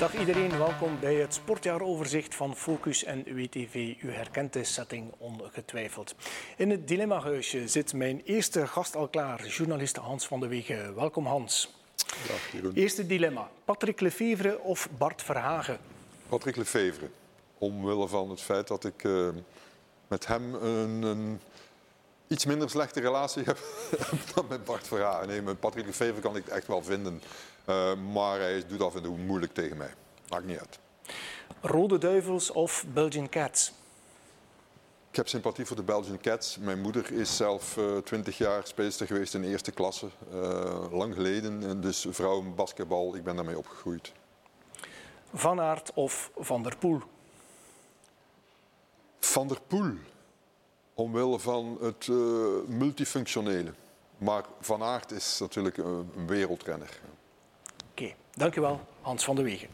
Dag iedereen, welkom bij het sportjaaroverzicht van Focus en WTV. U herkent de setting ongetwijfeld. In het dilemmahuisje zit mijn eerste gast al klaar, journalist Hans van de Wegen. Welkom Hans. Dag Jeroen. Eerste dilemma, Patrick Lefevre of Bart Verhagen? Patrick Lefevre. Omwille van het feit dat ik uh, met hem een, een, iets minder slechte relatie heb dan met Bart Verhagen. Nee, met Patrick Lefevre kan ik het echt wel vinden. Uh, maar hij doet af en toe moeilijk tegen mij. Maakt niet uit. Rode Duivels of Belgian Cats? Ik heb sympathie voor de Belgian Cats. Mijn moeder is zelf twintig uh, jaar speelster geweest in de eerste klasse. Uh, lang geleden. En dus vrouwenbasketbal, ik ben daarmee opgegroeid. Van Aert of Van der Poel? Van der Poel. Omwille van het uh, multifunctionele. Maar Van Aert is natuurlijk een, een wereldrenner. Oké, okay, dankjewel Hans van de Wegen.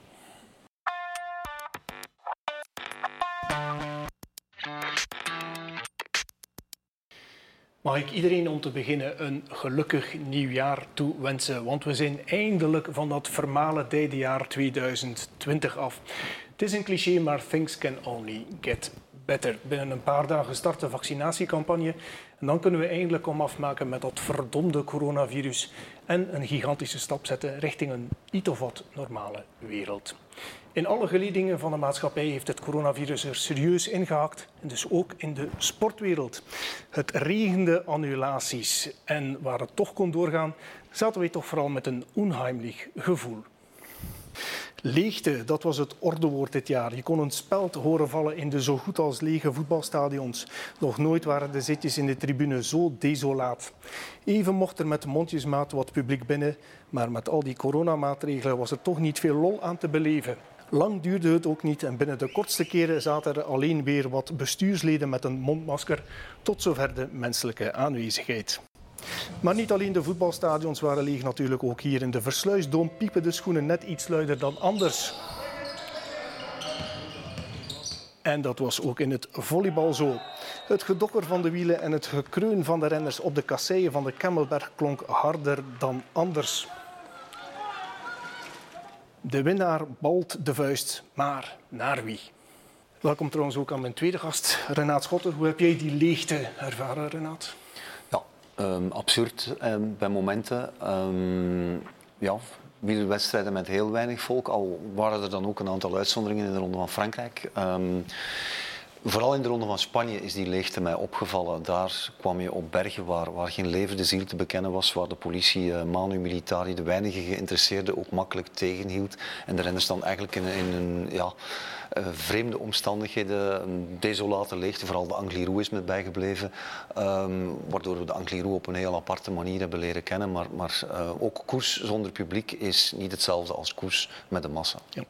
Mag ik iedereen om te beginnen een gelukkig nieuwjaar toewensen, want we zijn eindelijk van dat vermalendijde jaar 2020 af. Het is een cliché, maar things can only get better. Binnen een paar dagen start de vaccinatiecampagne en dan kunnen we eindelijk kom afmaken met dat verdomde coronavirus en een gigantische stap zetten richting een iets of wat normale wereld. In alle geledingen van de maatschappij heeft het coronavirus er serieus ingehakt, en dus ook in de sportwereld. Het regende annulaties en waar het toch kon doorgaan, zaten we toch vooral met een onheimlich gevoel. Leegte, dat was het ordewoord dit jaar. Je kon een speld horen vallen in de zo goed als lege voetbalstadions. Nog nooit waren de zitjes in de tribune zo desolaat. Even mocht er met mondjesmaat wat publiek binnen, maar met al die coronamaatregelen was er toch niet veel lol aan te beleven. Lang duurde het ook niet en binnen de kortste keren zaten er alleen weer wat bestuursleden met een mondmasker, tot zover de menselijke aanwezigheid. Maar niet alleen de voetbalstadions waren leeg, natuurlijk ook hier in de Versluisdoom piepen de schoenen net iets luider dan anders. En dat was ook in het volleybal zo. Het gedokker van de wielen en het gekreun van de renners op de kasseien van de Kemmelberg klonk harder dan anders. De winnaar balt de vuist, maar naar wie? Welkom trouwens ook aan mijn tweede gast, Renaat Schotter. Hoe heb jij die leegte ervaren, Renaat? Um, absurd um, bij momenten. Um, ja, wielerwedstrijden met heel weinig volk. Al waren er dan ook een aantal uitzonderingen in de Ronde van Frankrijk. Vooral in de Ronde van Spanje is die leegte mij opgevallen. Daar kwam je op bergen waar, waar geen levende ziel te bekennen was, waar de politie uh, manu militari de weinige geïnteresseerden ook makkelijk tegenhield. En de renners dan eigenlijk in, in een ja, uh, vreemde omstandigheden, een desolate leegte, vooral de Angliru is met bijgebleven, um, waardoor we de Angliru op een heel aparte manier hebben leren kennen. Maar, maar uh, ook koers zonder publiek is niet hetzelfde als koers met de massa. Ja.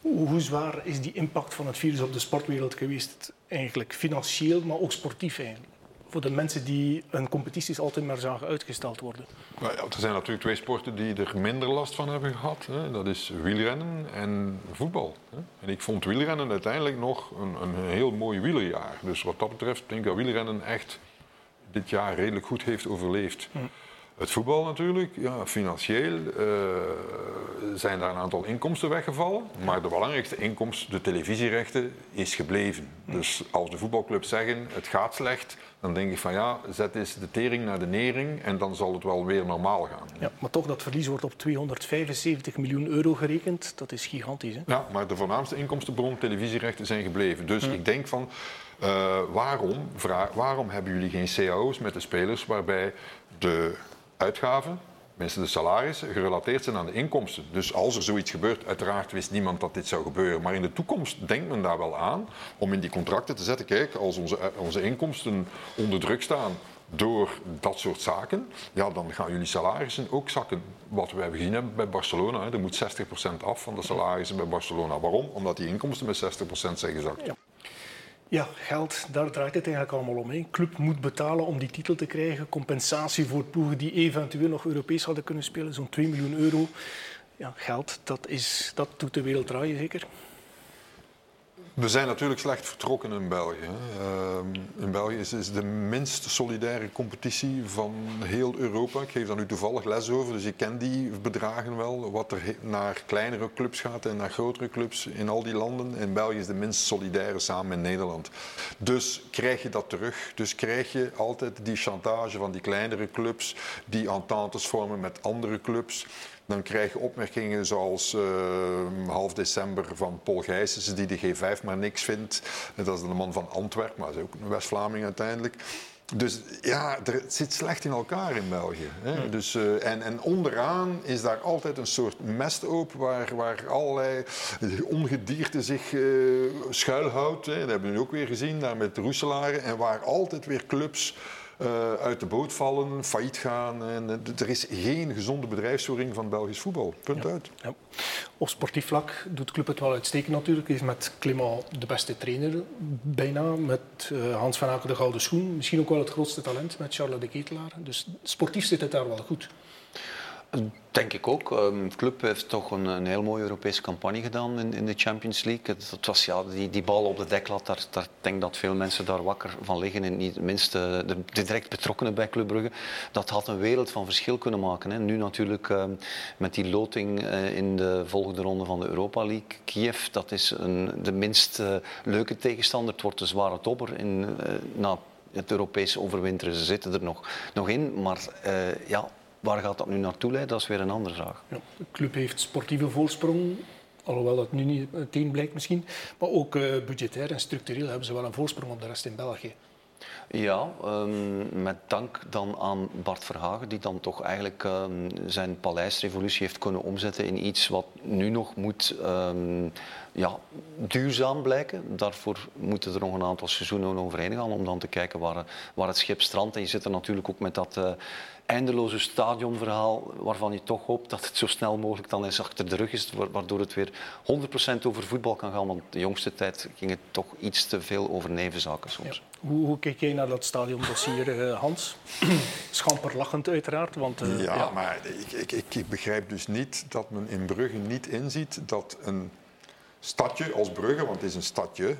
Hoe zwaar is die impact van het virus op de sportwereld geweest? Eigenlijk financieel, maar ook sportief eigenlijk. Voor de mensen die hun competities altijd maar zagen uitgesteld worden. Nou ja, er zijn natuurlijk twee sporten die er minder last van hebben gehad. Hè. Dat is wielrennen en voetbal. Hè. En ik vond wielrennen uiteindelijk nog een, een heel mooi wielerjaar. Dus wat dat betreft denk ik dat wielrennen echt dit jaar redelijk goed heeft overleefd. Het voetbal natuurlijk, ja, financieel uh, zijn daar een aantal inkomsten weggevallen. Maar de belangrijkste inkomst, de televisierechten, is gebleven. Dus als de voetbalclubs zeggen het gaat slecht, dan denk ik van ja, zet eens de tering naar de nering en dan zal het wel weer normaal gaan. Ja, maar toch, dat verlies wordt op 275 miljoen euro gerekend. Dat is gigantisch. Hè? Ja, maar de voornaamste inkomstenbron, televisierechten, zijn gebleven. Dus hm. ik denk van, uh, waarom, vraag, waarom hebben jullie geen cao's met de spelers waarbij de uitgaven, mensen de salarissen, gerelateerd zijn aan de inkomsten. Dus als er zoiets gebeurt, uiteraard wist niemand dat dit zou gebeuren. Maar in de toekomst denkt men daar wel aan om in die contracten te zetten, kijk, als onze, onze inkomsten onder druk staan door dat soort zaken, ja, dan gaan jullie salarissen ook zakken. Wat we hebben gezien bij Barcelona, hè, er moet 60% af van de salarissen bij Barcelona. Waarom? Omdat die inkomsten met 60% zijn gezakt. Ja. Ja, geld, daar draait het eigenlijk allemaal om. Een club moet betalen om die titel te krijgen. Compensatie voor ploegen die eventueel nog Europees hadden kunnen spelen, zo'n 2 miljoen euro. Ja, geld, dat, is, dat doet de wereld draaien zeker. We zijn natuurlijk slecht vertrokken in België. Uh, in België is, is de minst solidaire competitie van heel Europa. Ik geef daar nu toevallig les over, dus ik ken die bedragen wel. Wat er naar kleinere clubs gaat en naar grotere clubs in al die landen. In België is de minst solidaire samen met Nederland. Dus krijg je dat terug. Dus krijg je altijd die chantage van die kleinere clubs die ententes vormen met andere clubs. Dan krijg je opmerkingen zoals uh, half december van Paul Gijsens, die de G5 maar niks vindt. Dat is de man van Antwerpen, maar dat is ook een West-Vlaming uiteindelijk. Dus ja, er, het zit slecht in elkaar in België. Hè? Dus, uh, en, en, onderaan is daar altijd een soort mestoop waar, waar allerlei ongedierte zich uh, schuilhoudt. Hè? Dat hebben we nu ook weer gezien, daar met Roeselaren. En waar altijd weer clubs uh, uit de boot vallen, failliet gaan. En, uh, er is geen gezonde bedrijfsvoering van Belgisch voetbal. Punt ja. uit. Ja. Op sportief vlak doet de club het wel uitstekend natuurlijk. Hij is met Clément de beste trainer bijna. Met uh, Hans van Aken de gouden schoen. Misschien ook wel het grootste talent met Charles de Ketelaar. Dus sportief zit het daar wel goed. Denk ik ook. Um, de club heeft toch een, een heel mooie Europese campagne gedaan in, in de Champions League. Het, was ja, die, die bal op de deklat, daar, daar denk dat veel mensen daar wakker van liggen. En niet minst de, de, direct betrokkenen bij Club Brugge. Dat had een wereld van verschil kunnen maken. Hè. Nu natuurlijk um, met die loting uh, in de volgende ronde van de Europa League. Kiev, dat is een, de minst uh, leuke tegenstander. Het wordt een zware topper in, na het Europese overwinteren. Ze zitten er nog, nog in, maar ja Waar gaat dat nu naartoe leiden? Dat is weer een andere vraag. Ja, de club heeft sportieve voorsprong, alhoewel dat nu niet meteen blijkt misschien. Maar ook uh, budgetair en structureel hebben ze wel een voorsprong op de rest in België. Ja, um, met dank dan aan Bart Verhagen, die dan toch eigenlijk um, zijn paleisrevolutie heeft kunnen omzetten in iets wat nu nog moet um, ja, duurzaam blijken. Daarvoor moeten er nog een aantal seizoenen overheen gaan om dan te kijken waar, waar het schip strandt. En je zit er natuurlijk ook met dat uh, eindeloze stadionverhaal waarvan je toch hoopt dat het zo snel mogelijk dan eens achter de rug is, waardoor het weer 100% over voetbal kan gaan. Want de jongste tijd ging het toch iets te veel over nevenzaken soms. Ja. Hoe, hoe kijk jij naar dat stadiondossier, uh, Hans? Schamperlachend uiteraard. Want, uh, ja, ja, maar ik, ik, ik begrijp dus niet dat men in Brugge niet inziet dat een stadje als Brugge, want het is een stadje,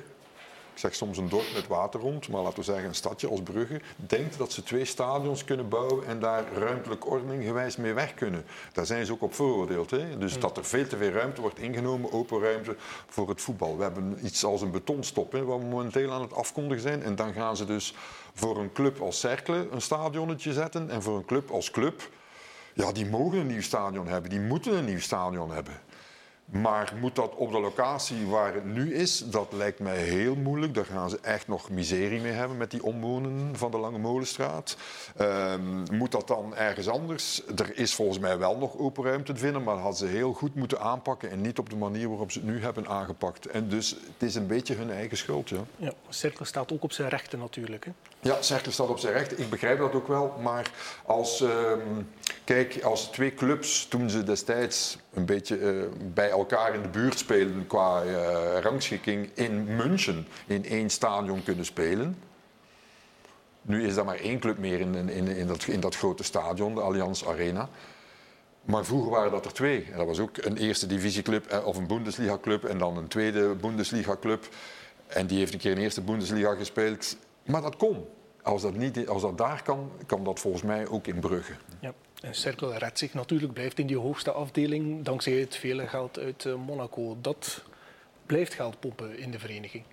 zeg soms een dorp met water rond, maar laten we zeggen een stadje als Brugge, denkt dat ze twee stadions kunnen bouwen en daar ruimtelijk ordening gewijs mee weg kunnen. Daar zijn ze ook op veroordeeld. Hè? Dus dat er veel te veel ruimte wordt ingenomen, open ruimte voor het voetbal. We hebben iets als een betonstop, hè, waar we momenteel aan het afkondigen zijn. En dan gaan ze dus voor een club als Cercle een stadionnetje zetten en voor een club als club, ja, die mogen een nieuw stadion hebben, die moeten een nieuw stadion hebben. Maar moet dat op de locatie waar het nu is? Dat lijkt mij heel moeilijk. Daar gaan ze echt nog miserie mee hebben met die omwonenden van de Lange Molenstraat. Um, moet dat dan ergens anders? Er is volgens mij wel nog open ruimte te vinden, maar dat hadden ze heel goed moeten aanpakken en niet op de manier waarop ze het nu hebben aangepakt. En dus het is een beetje hun eigen schuld. Ja, ja Cercle staat ook op zijn rechten natuurlijk. Hè? Ja, Cercle staat op zijn rechten. Ik begrijp dat ook wel. Maar als, um, kijk, als twee clubs toen ze destijds een beetje uh, bij elkaar in de buurt spelen qua uh, rangschikking in München in één stadion kunnen spelen. Nu is er maar één club meer in, in, in, dat, in dat grote stadion, de Allianz Arena. Maar vroeger waren dat er twee. En dat was ook een eerste divisieclub of een Bundesliga-club en dan een tweede Bundesliga-club. En die heeft een keer de eerste Bundesliga gespeeld. Maar dat kon. Als dat, niet, als dat daar kan, kan dat volgens mij ook in Brugge. Ja. En Cercle redt zich natuurlijk, blijft in die hoogste afdeling dankzij het vele geld uit Monaco. Dat blijft geld pompen in de vereniging.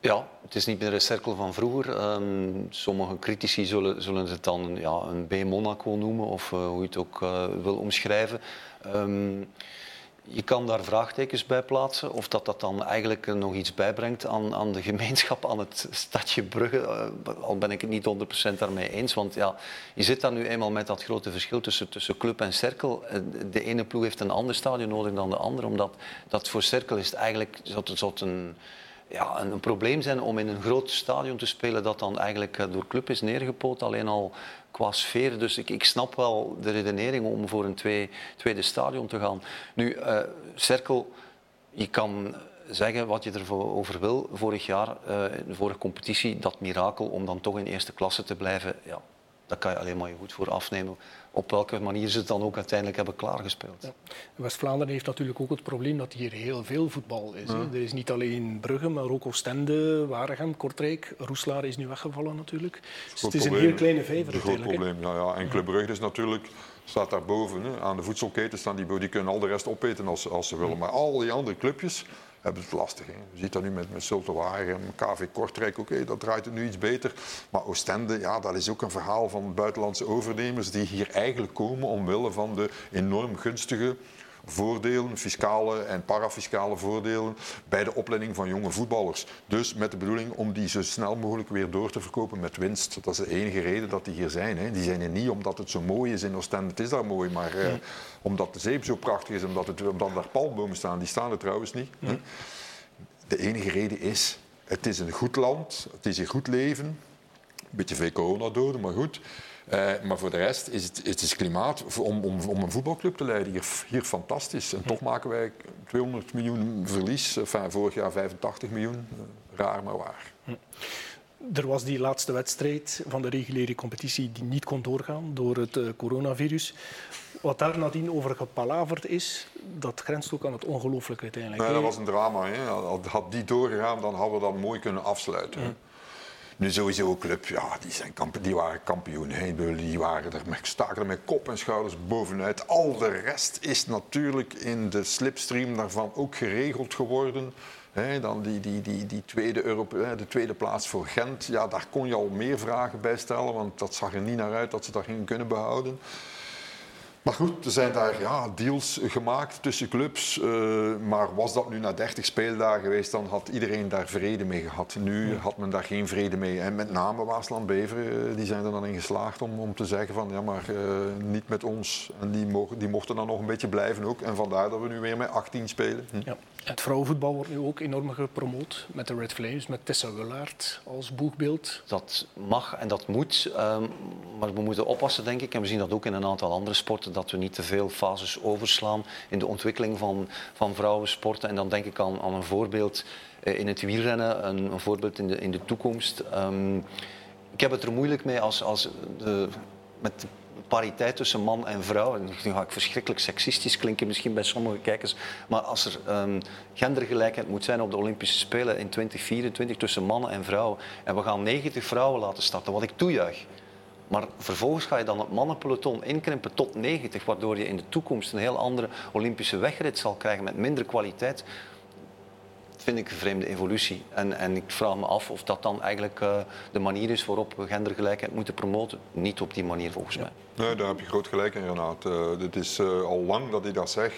Ja, het is niet meer de cirkel van vroeger. Um, sommige critici zullen, zullen het dan ja, een B-Monaco noemen, of uh, hoe je het ook uh, wil omschrijven. Um, je kan daar vraagtekens bij plaatsen, of dat dat dan eigenlijk nog iets bijbrengt aan, aan de gemeenschap, aan het stadje Brugge. Uh, al ben ik het niet 100% daarmee eens, want ja, je zit daar nu eenmaal met dat grote verschil tussen, tussen club en cirkel. De ene ploeg heeft een ander stadion nodig dan de andere, omdat dat voor cirkel is het eigenlijk een ja, een, een, probleem zijn om in een groot stadion te spelen dat dan eigenlijk door club is neergepoot, alleen al qua sfeer. Dus ik, ik snap wel de redenering om voor een twee, tweede stadion te gaan. Nu, uh, Cerkel, je kan zeggen wat je erover wil. Vorig jaar, uh, de vorige competitie, dat mirakel om dan toch in eerste klasse te blijven. Ja, daar kan je alleen maar je goed voor afnemen. Op welke manier ze het dan ook uiteindelijk hebben klaargespeeld. Ja. West-Vlaanderen heeft natuurlijk ook het probleem dat hier heel veel voetbal is. Er is niet alleen Brugge, maar ook Oostende, Waregem, Kortrijk. Roeslaar is nu weggevallen natuurlijk. Dus het is een heel kleine vijver Een groot probleem, ja, ja. En Club Brugge is natuurlijk staat daarboven. Hè. Aan de voedselketen staan die, die kunnen al de rest opeten als, als ze willen. Maar al die andere clubjes hebben het lastig. Je ziet dat nu met, met Zultewagen, KV Kortrijk, oké, dat draait nu iets beter. Maar Oostende, ja, dat is ook een verhaal van buitenlandse overnemers die hier eigenlijk komen omwille van de enorm gunstige voordelen, fiscale en parafiscale voordelen, bij de opleiding van jonge voetballers. Dus met de bedoeling om die zo snel mogelijk weer door te verkopen met winst. Dat is de enige reden dat die hier zijn. Hè. Die zijn er niet omdat het zo mooi is in Oostende, het is daar mooi, maar eh, omdat de zeep zo prachtig is, omdat, het, omdat daar palmbomen staan, die staan er trouwens niet. Hè. De enige reden is, het is een goed land, het is een goed leven, een beetje veel coronadoden, maar goed. Uh, maar voor de rest is het, het is klimaat om, om, om, een voetbalclub te leiden hier, hier fantastisch. En toch maken wij 200 miljoen verlies. Enfin, vorig jaar 85 miljoen. Raar maar waar. Er was die laatste wedstrijd van de reguliere competitie die niet kon doorgaan door het coronavirus. Wat daar nadien over gepalaverd is, dat grenst ook aan het ongelooflijke uiteindelijk. Nee, dat was een drama. Hè. Had die doorgegaan, dan hadden we dat mooi kunnen afsluiten. Mm. Nu sowieso club, ja, die, zijn die waren kampioen. Hè. Die waren er met, staken er met kop en schouders bovenuit. Al de rest is natuurlijk in de slipstream daarvan ook geregeld geworden. Dan die, die, die, die tweede Europe, de tweede plaats voor Gent. Ja, daar kon je al meer vragen bij stellen, want dat zag er niet naar uit dat ze dat gingen kunnen behouden. Maar goed, er zijn daar ja, deals gemaakt tussen clubs. Uh, maar was dat nu na 30 speeldagen geweest, dan had iedereen daar vrede mee gehad. Nu had men daar geen vrede mee. En met name Waasland Beveren, uh, die zijn er dan in geslaagd om, om te zeggen van ja, maar uh, niet met ons. En die, mogen, die mochten dan nog een beetje blijven ook. En vandaar dat we nu weer met 18 spelen. Hm. Ja. Het vrouwenvoetbal wordt nu ook enorm gepromoot met de Red Flames, met Tessa Willaert als boegbeeld. Dat mag en dat moet, um, maar we moeten oppassen denk ik, en we zien dat ook in een aantal andere sporten, dat we niet te veel fases overslaan in de ontwikkeling van, van vrouwensporten. En dan denk ik aan, aan een voorbeeld in het wielrennen, een, een voorbeeld in de, in de toekomst. Um, ik heb het er moeilijk mee als, als de, met pariteit tussen man en vrouw. En nu ga ik verschrikkelijk seksistisch klinken misschien bij sommige kijkers. Maar als er um, gendergelijkheid moet zijn op de Olympische Spelen in 2024 tussen mannen en vrouwen. En we gaan 90 vrouwen laten starten, wat ik toejuich. Maar vervolgens ga je dan het mannenpeloton inkrimpen tot 90, waardoor je in de toekomst een heel andere Olympische wegrit zal krijgen met minder kwaliteit vind ik een vreemde evolutie. En, en ik vraag me af of dat dan eigenlijk uh, de manier is waarop we gendergelijkheid moeten promoten. Niet op die manier volgens mij. Nee, daar heb je groot gelijk in, Renaat. Uh, het is uh, al lang dat ik dat zeg.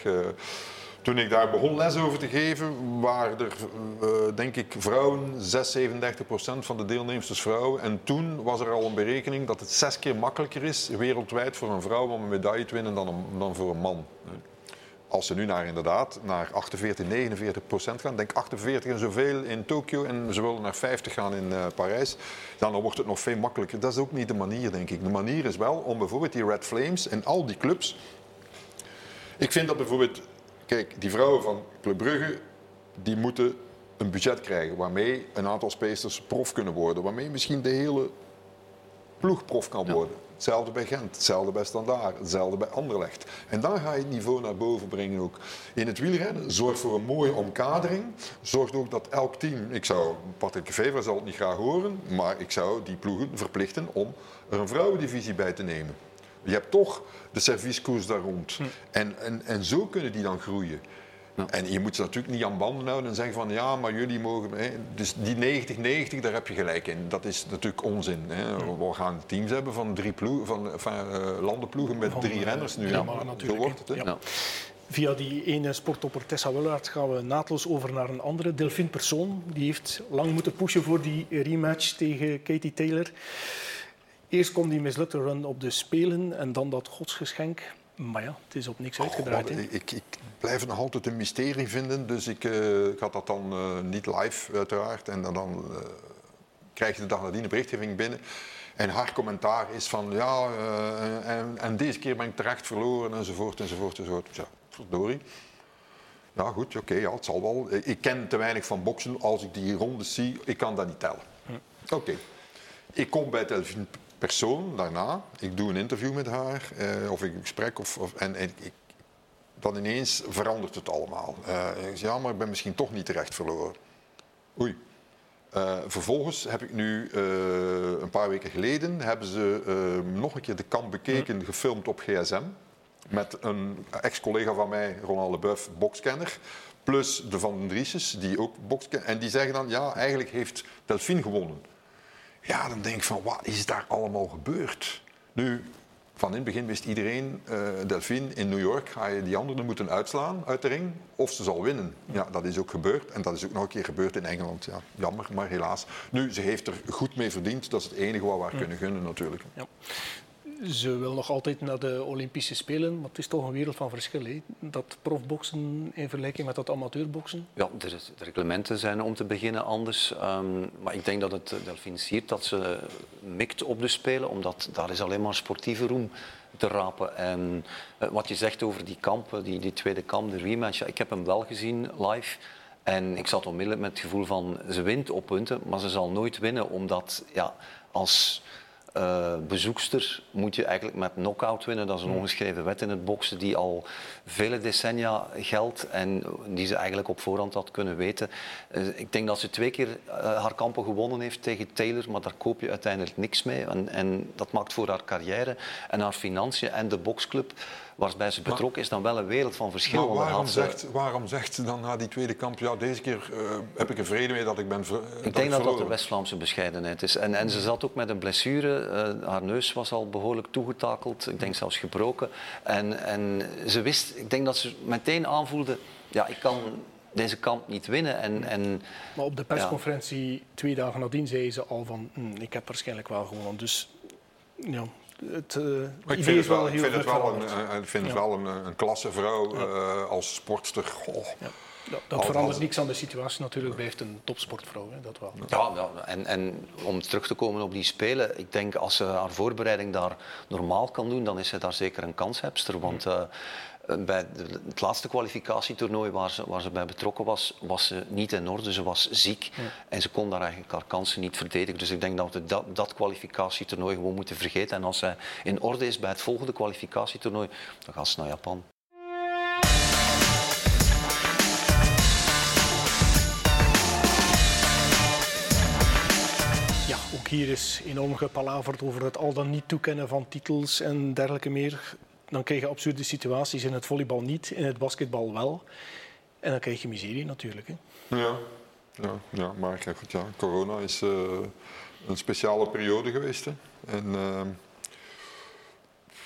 toen ik daar begon les over te geven, waren er, denk ik, vrouwen, 6, 37 procent van de deelnemers dus vrouwen. En toen was er al een berekening dat het zes keer makkelijker is wereldwijd voor een vrouw om een medaille te winnen dan, een, dan voor een man. Als ze nu naar inderdaad naar 48, 49 procent gaan, denk 48 en zoveel in Tokio en ze willen naar 50 gaan in uh, Parijs, dan wordt het nog veel makkelijker. Dat is ook niet de manier, denk ik. De manier is wel om bijvoorbeeld die Red Flames en al die clubs. Ik vind dat bijvoorbeeld, kijk, die vrouwen van Club Brugge, die moeten een budget krijgen waarmee een aantal speesters prof kunnen worden, waarmee misschien de hele ploeg prof kan worden. Hetzelfde bij Gent, hetzelfde bij Standaard, hetzelfde bij Anderlecht. En dan ga je het niveau naar boven brengen ook. In het wielrennen zorg voor een mooie omkadering. Zorg ook dat elk team, ik zou, Patrick Vever zal het niet graag horen, maar ik zou die ploegen verplichten om er een vrouwendivisie bij te nemen. Je hebt toch de servicekoers daar rond. Hm. En, en, en zo kunnen die dan groeien. En je moet ze natuurlijk niet aan banden houden en zeggen van ja, maar jullie mogen. Hè. Dus die 90-90, daar heb je gelijk in. Dat is natuurlijk onzin. Hè. We gaan teams hebben van drie ploegen, van, van uh, landenploegen met drie renners nu. Ja, maar natuurlijk. Zo wordt het. Hè. Ja. Via die ene sporttopper Tessa Willard gaan we naadloos over naar een andere. Delphine Persoon, die heeft lang moeten pushen voor die rematch tegen Katie Taylor. Eerst komt die mislukte run op de Spelen en dan dat godsgeschenk. Maar ja, het is op niks uitgedraaid. ik, ik, blijf het nog altijd een mysterie vinden. Dus ik, uh, ik had dat dan uh, niet live, uiteraard. En dan, dan uh, krijg je de dag nadien een berichtgeving binnen. En haar commentaar is van ja, en, en, deze keer ben ik terecht verloren enzovoort enzovoort enzovoort. Ja, verdorie. Ja, goed, oké, ja, het zal wel. Ik ken te weinig van boksen. Als ik die rondes zie, ik kan dat niet tellen. Hm. Oké. Ik kom bij Delphine persoon daarna, ik doe een interview met haar, eh, of ik gesprek, of, of, en, en ik, dan ineens verandert het allemaal. Eh, ik zeg, ja, maar ik ben misschien toch niet terecht verloren. Oei. Uh, vervolgens heb ik nu uh, een paar weken geleden hebben ze nog een keer de kamp bekeken, gefilmd op gsm. Met een ex-collega van mij, Ronald Leboeuf, bokskenner. Plus de Van den Driesjes, die ook bokskenner. En die zeggen dan, ja, eigenlijk heeft Delphine gewonnen. Ja, dan denk ik van, wat is daar allemaal gebeurd? Nu, van in het begin wist iedereen, uh, Delphine, in New York ga je die anderen moeten uitslaan uit de ring. Of ze zal winnen. Ja, dat is ook gebeurd. En dat is ook nog een keer gebeurd in Engeland. Ja, jammer, maar helaas. Nu, ze heeft er goed mee verdiend. Dat is het enige wat we haar kunnen gunnen natuurlijk. Ja ze wil nog altijd naar de Olympische Spelen, maar het is toch een wereld van verschil. Dat profboksen in vergelijking met dat amateurboksen? Ja, de, reglementen zijn om te beginnen anders. Um, maar ik denk dat het Delphine siert dat ze mikt op de Spelen, omdat daar is alleen maar sportieve roem te rapen. En uh, wat je zegt over die kamp, die, die tweede kamp, de rematch, ja, ik heb hem wel gezien live. En ik zat onmiddellijk met het gevoel van ze wint op punten, maar ze zal nooit winnen, omdat ja, als uh, bezoekster moet je eigenlijk met knockout winnen. Dat is een ongeschreven wet in het boksen die al vele decennia geldt en die ze eigenlijk op voorhand had kunnen weten. Uh, ik denk dat ze twee keer uh, haar kampen gewonnen heeft tegen Taylor, maar daar koop je uiteindelijk niks mee. En, en dat maakt voor haar carrière en haar financiën en de boksclub waarbij ze betrokken is, dan wel een wereld van verschil. Maar waarom, zegt, waarom zegt ze dan na die tweede kamp, ja, deze keer uh, heb ik er vrede mee dat ik ben ver, Ik denk dat dat de West-Vlaamse bescheidenheid is. En, en ze zat ook met een blessure. Uh, haar neus was al behoorlijk toegetakeld. Ik denk zelfs gebroken. En, en ze wist, ik denk dat ze meteen aanvoelde, ja, ik kan deze kamp niet winnen. En, en, maar op de persconferentie ja. twee dagen nadien zei ze al van, hm, ik heb waarschijnlijk wel gewonnen. Dus ja, het uh, ik vind het wel, ik vind het wel een, ik vind het wel een, een klassevrouw ja. uh, als sportster. Goh. Dat, dat verandert niks aan de situatie natuurlijk, blijft een topsportvrouw, hè, dat wel. Ja, ja, en, en om terug te komen op die Spelen, ik denk als ze haar voorbereiding daar normaal kan doen, dan is ze daar zeker een kanshebster. Want uh, bij het laatste kwalificatietoernooi waar ze, waar ze bij betrokken was, was ze niet in orde. Ze was ziek ja. en ze kon daar eigenlijk haar kansen niet verdedigen. Dus ik denk dat we dat, dat kwalificatietoernooi gewoon moeten vergeten. En als zij in orde is bij het volgende kwalificatietoernooi, dan gaat ze naar Japan. Hier is enorm gepalaverd over het al dan niet toekennen van titels en dergelijke meer dan krijg je absurde situaties in het volleybal niet, in het basketbal wel. En dan krijg je miserie natuurlijk. Hè. Ja. Ja, ja, maar goed, ja, corona is uh, een speciale periode geweest. Hè. En uh,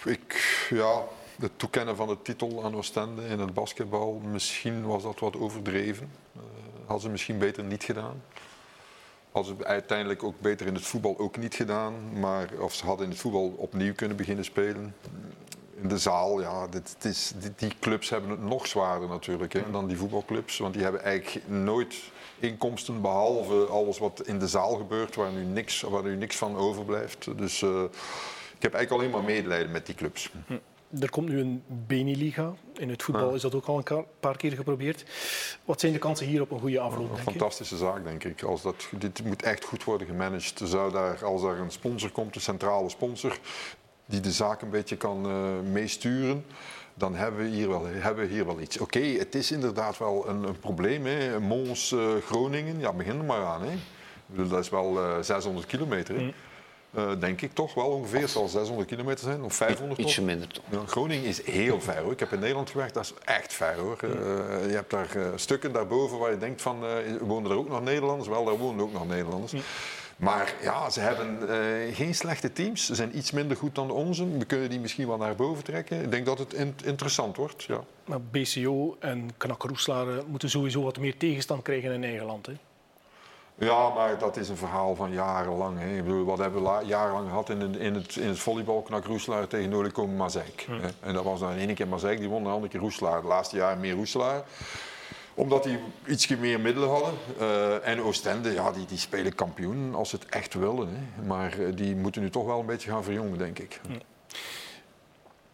ik, ja, het toekennen van de titel aan Oostende in het basketbal, misschien was dat wat overdreven. Uh, hadden ze misschien beter niet gedaan. Hadden ze uiteindelijk ook beter in het voetbal ook niet gedaan. Maar of ze hadden in het voetbal opnieuw kunnen beginnen spelen in de zaal, ja, dit, dit is, die, die, clubs hebben het nog zwaarder natuurlijk hè, dan die voetbalclubs. Want die hebben eigenlijk nooit inkomsten behalve alles wat in de zaal gebeurt, waar nu niks, waar nu niks van overblijft. Dus uh, ik heb eigenlijk alleen maar medelijden met die clubs. Hm. Er komt nu een Beniliga. In het voetbal ja. is dat ook al een paar keer geprobeerd. Wat zijn de kansen hier op een goede afloop? Een fantastische zaak, denk ik. Als dat, dit moet echt goed worden gemanaged. Zou daar, als er een sponsor komt, een centrale sponsor, die de zaak een beetje kan uh, meesturen, dan hebben we hier wel, hebben we hier wel iets. Oké, okay, het is inderdaad wel een, een probleem. Hè. Mons, uh, Groningen, ja, begin er maar aan. Hè. Dat is wel uh, 600 kilometer. Mm. Uh, denk ik toch wel ongeveer. Het zal 600 kilometer zijn, of 500 Ietsje minder toch. Ja, Groningen is heel ver hoor. Ik heb in Nederland gewerkt, dat is echt ver hoor. Uh, je hebt daar stukken daarboven waar je denkt van, wonen er ook nog Nederlanders? Wel, daar wonen ook nog Nederlanders. Mm. Maar ja, ze hebben uh, geen slechte teams. Ze zijn iets minder goed dan de onze. We kunnen die misschien wel naar boven trekken. Ik denk dat het in interessant wordt. Ja. Maar BCO en Knak Roeslaar moeten sowieso wat meer tegenstand krijgen in eigen land. Hè? Ja, maar dat is een verhaal van jarenlang. Hè. Ik bedoel, wat hebben we jarenlang gehad in het, in het, in het volleybal? Knak Roeslaar tegen Noordelijk Mazeik. Hmm. En dat was dan in één keer Mazeik, die won, de andere keer Roeslaar. De laatste jaren meer Roeslaar omdat die iets meer middelen hadden. Uh, en Oostende, ja, die, die spelen kampioen als ze het echt willen. Hè. Maar uh, die moeten nu toch wel een beetje gaan verjongen, denk ik. Hm.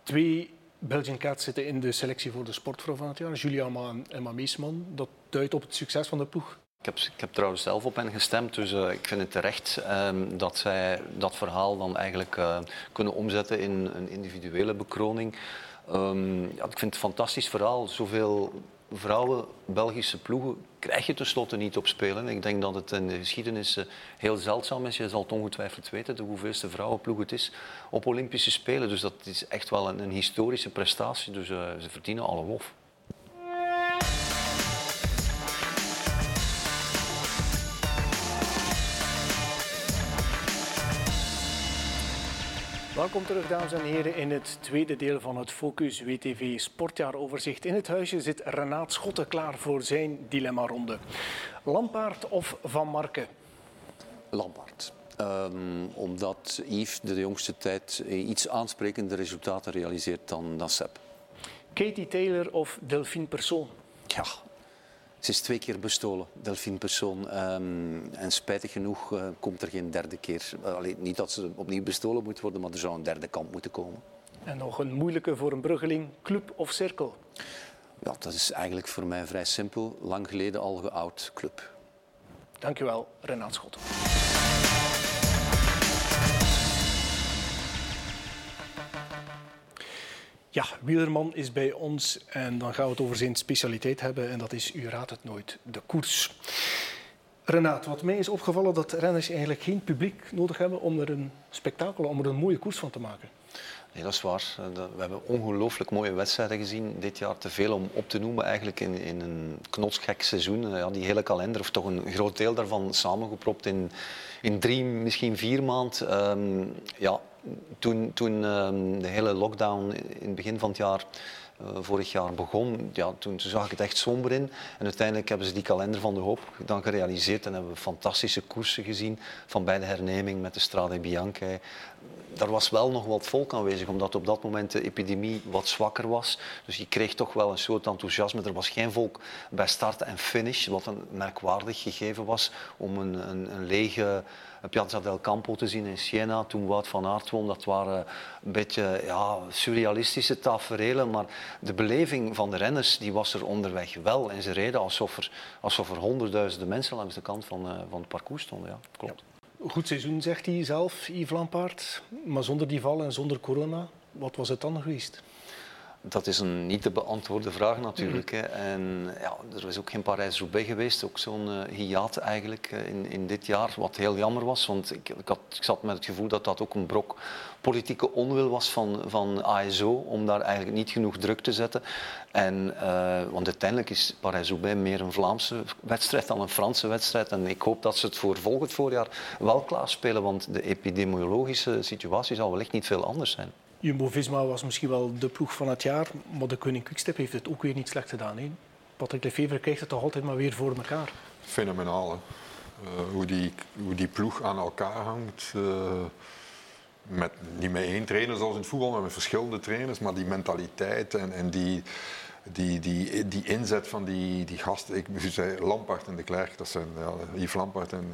Twee Belgian Cats zitten in de selectie voor de sportvrouw van het jaar. Julia en Emma Meesman. Dat duidt op het succes van de ploeg. Ik heb, ik heb trouwens zelf op hen gestemd, dus uh, ik vind het terecht um, dat zij dat verhaal dan eigenlijk uh, kunnen omzetten in een individuele bekroning. Um, ja, ik vind het een fantastisch verhaal. Zoveel vrouwen, Belgische ploegen, krijg je tenslotte niet op spelen. Ik denk dat het in de geschiedenis uh, heel zeldzaam is. Je zal het ongetwijfeld weten, de hoeveelste vrouwenploeg het is op Olympische Spelen. Dus dat is echt wel een, een historische prestatie. Dus ze verdienen alle lof. Welkom terug, dames en heren, in het tweede deel van het Focus WTV Sportjaaroverzicht. In het huisje zit Renaat Schotten klaar voor zijn dilemma-ronde. Lampaard of Van Marken? Lampaard. Um, omdat Yves de jongste tijd iets aansprekende resultaten realiseert dan, dan Sepp. Katie Taylor of Delphine Persoon? Ja, ze is twee keer bestolen, Delphine Persoon. Um, en spijtig genoeg uh, komt er geen derde keer. Allee, niet dat ze opnieuw bestolen moet worden, maar er zou een derde kant moeten komen. En nog een moeilijke voor een bruggeling, club of cirkel? Ja, dat is eigenlijk voor mij vrij simpel. Lang geleden al geoud club. Dankjewel, Renaat Schot. Ja, Wielerman is bij ons en dan gaan we het over zijn specialiteit hebben en dat is, u raadt het nooit, de koers. Renaat, wat mij is opgevallen dat renners eigenlijk geen publiek nodig hebben om er een spektakel, om er een mooie koers van te maken. Nee, dat is waar. We hebben ongelooflijk mooie wedstrijden gezien dit jaar. Te veel om op te noemen eigenlijk in, in een knotsgek seizoen. Ja, die hele kalender, of toch een groot deel daarvan, samengepropt in, in drie, misschien vier maanden. Um, ja, toen, toen um, de hele lockdown in het begin van het jaar uh, vorig jaar begon, ja, toen zag ik het echt somber in. En uiteindelijk hebben ze die kalender van de hoop dan gerealiseerd en hebben we fantastische koersen gezien. Van bij de herneming met de Strade Bianchi. Daar was wel nog wat volk aanwezig, omdat op dat moment de epidemie wat zwakker was. Dus je kreeg toch wel een soort enthousiasme. Er was geen volk bij start en finish, wat een merkwaardig gegeven was om een, een, een lege Piazza del Campo te zien in Siena toen Wout van Aert won. Dat waren een beetje ja, surrealistische taferelen, maar de beleving van de renners die was er onderweg wel. En ze reden alsof er, alsof er honderdduizenden mensen langs de kant van, uh, van het parcours stonden. Ja, klopt. Goed seizoen, zegt hij zelf, Yves Lampaard. Maar zonder die val en zonder corona, wat was het dan geweest? Dat is een niet te beantwoorden vraag natuurlijk. Hè. En ja, er is ook geen Parijs-Roubaix geweest, ook zo'n uh, hiaat eigenlijk uh, in, in dit jaar, wat heel jammer was. Want ik, ik, had, ik zat met het gevoel dat dat ook een brok politieke onwil was van, van ASO om daar eigenlijk niet genoeg druk te zetten. En, uh, want uiteindelijk is Parijs-Roubaix meer een Vlaamse wedstrijd dan een Franse wedstrijd. En ik hoop dat ze het voor volgend voorjaar wel klaarspelen, want de epidemiologische situatie zal wellicht niet veel anders zijn. Jumbo-Visma was misschien wel de ploeg van het jaar, maar de Koning Quickstep heeft het ook weer niet slecht gedaan. Hè? Patrick Lefevre krijgt het toch altijd maar weer voor elkaar. Fenomenaal, hè? Uh, hoe, die, hoe die ploeg aan elkaar hangt. Uh, met, niet met één trainer zoals in het voetbal, maar met verschillende trainers. Maar die mentaliteit en, en die, die, die, die inzet van die, die gasten. Ik zei Lampard en de Klerk, dat zijn ja, Lampard. En,